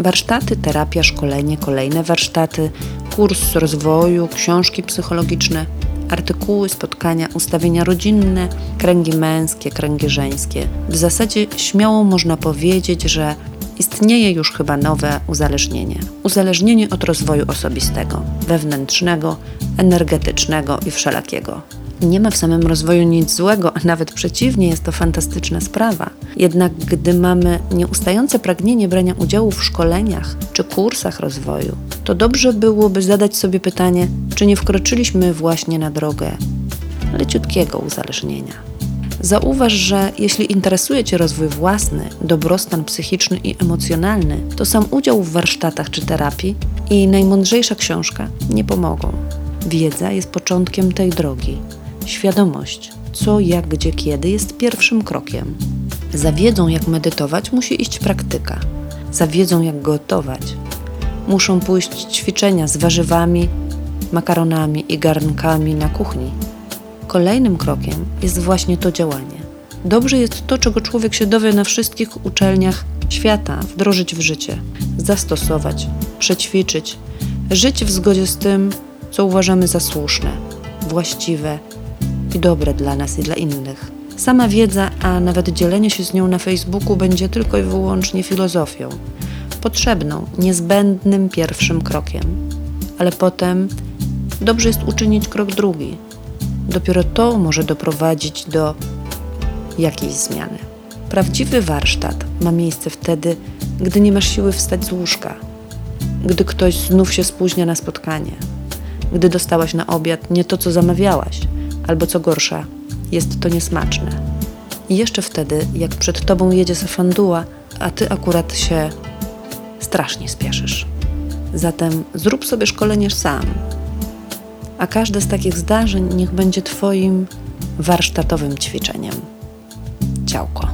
Warsztaty, terapia, szkolenie, kolejne warsztaty, kurs rozwoju, książki psychologiczne, artykuły, spotkania, ustawienia rodzinne, kręgi męskie, kręgi żeńskie. W zasadzie śmiało można powiedzieć, że istnieje już chyba nowe uzależnienie. Uzależnienie od rozwoju osobistego, wewnętrznego, energetycznego i wszelakiego. Nie ma w samym rozwoju nic złego, a nawet przeciwnie, jest to fantastyczna sprawa. Jednak gdy mamy nieustające pragnienie brania udziału w szkoleniach czy kursach rozwoju, to dobrze byłoby zadać sobie pytanie, czy nie wkroczyliśmy właśnie na drogę leciutkiego uzależnienia. Zauważ, że jeśli interesuje Cię rozwój własny, dobrostan psychiczny i emocjonalny, to sam udział w warsztatach czy terapii i najmądrzejsza książka nie pomogą. Wiedza jest początkiem tej drogi. Świadomość, co, jak, gdzie, kiedy jest pierwszym krokiem. Za wiedzą, jak medytować, musi iść praktyka. Za wiedzą, jak gotować, muszą pójść ćwiczenia z warzywami, makaronami i garnkami na kuchni. Kolejnym krokiem jest właśnie to działanie. Dobrze jest to, czego człowiek się dowie na wszystkich uczelniach świata, wdrożyć w życie, zastosować, przećwiczyć, żyć w zgodzie z tym, co uważamy za słuszne, właściwe dobre dla nas i dla innych. Sama wiedza, a nawet dzielenie się z nią na Facebooku będzie tylko i wyłącznie filozofią, potrzebną, niezbędnym pierwszym krokiem. Ale potem dobrze jest uczynić krok drugi. Dopiero to może doprowadzić do jakiejś zmiany. Prawdziwy warsztat ma miejsce wtedy, gdy nie masz siły wstać z łóżka, gdy ktoś znów się spóźnia na spotkanie, gdy dostałaś na obiad nie to, co zamawiałaś, albo co gorsza, jest to niesmaczne. I jeszcze wtedy, jak przed tobą jedzie safanduła, a ty akurat się strasznie spieszysz. Zatem zrób sobie szkolenie sam, a każde z takich zdarzeń niech będzie Twoim warsztatowym ćwiczeniem. Ciałko.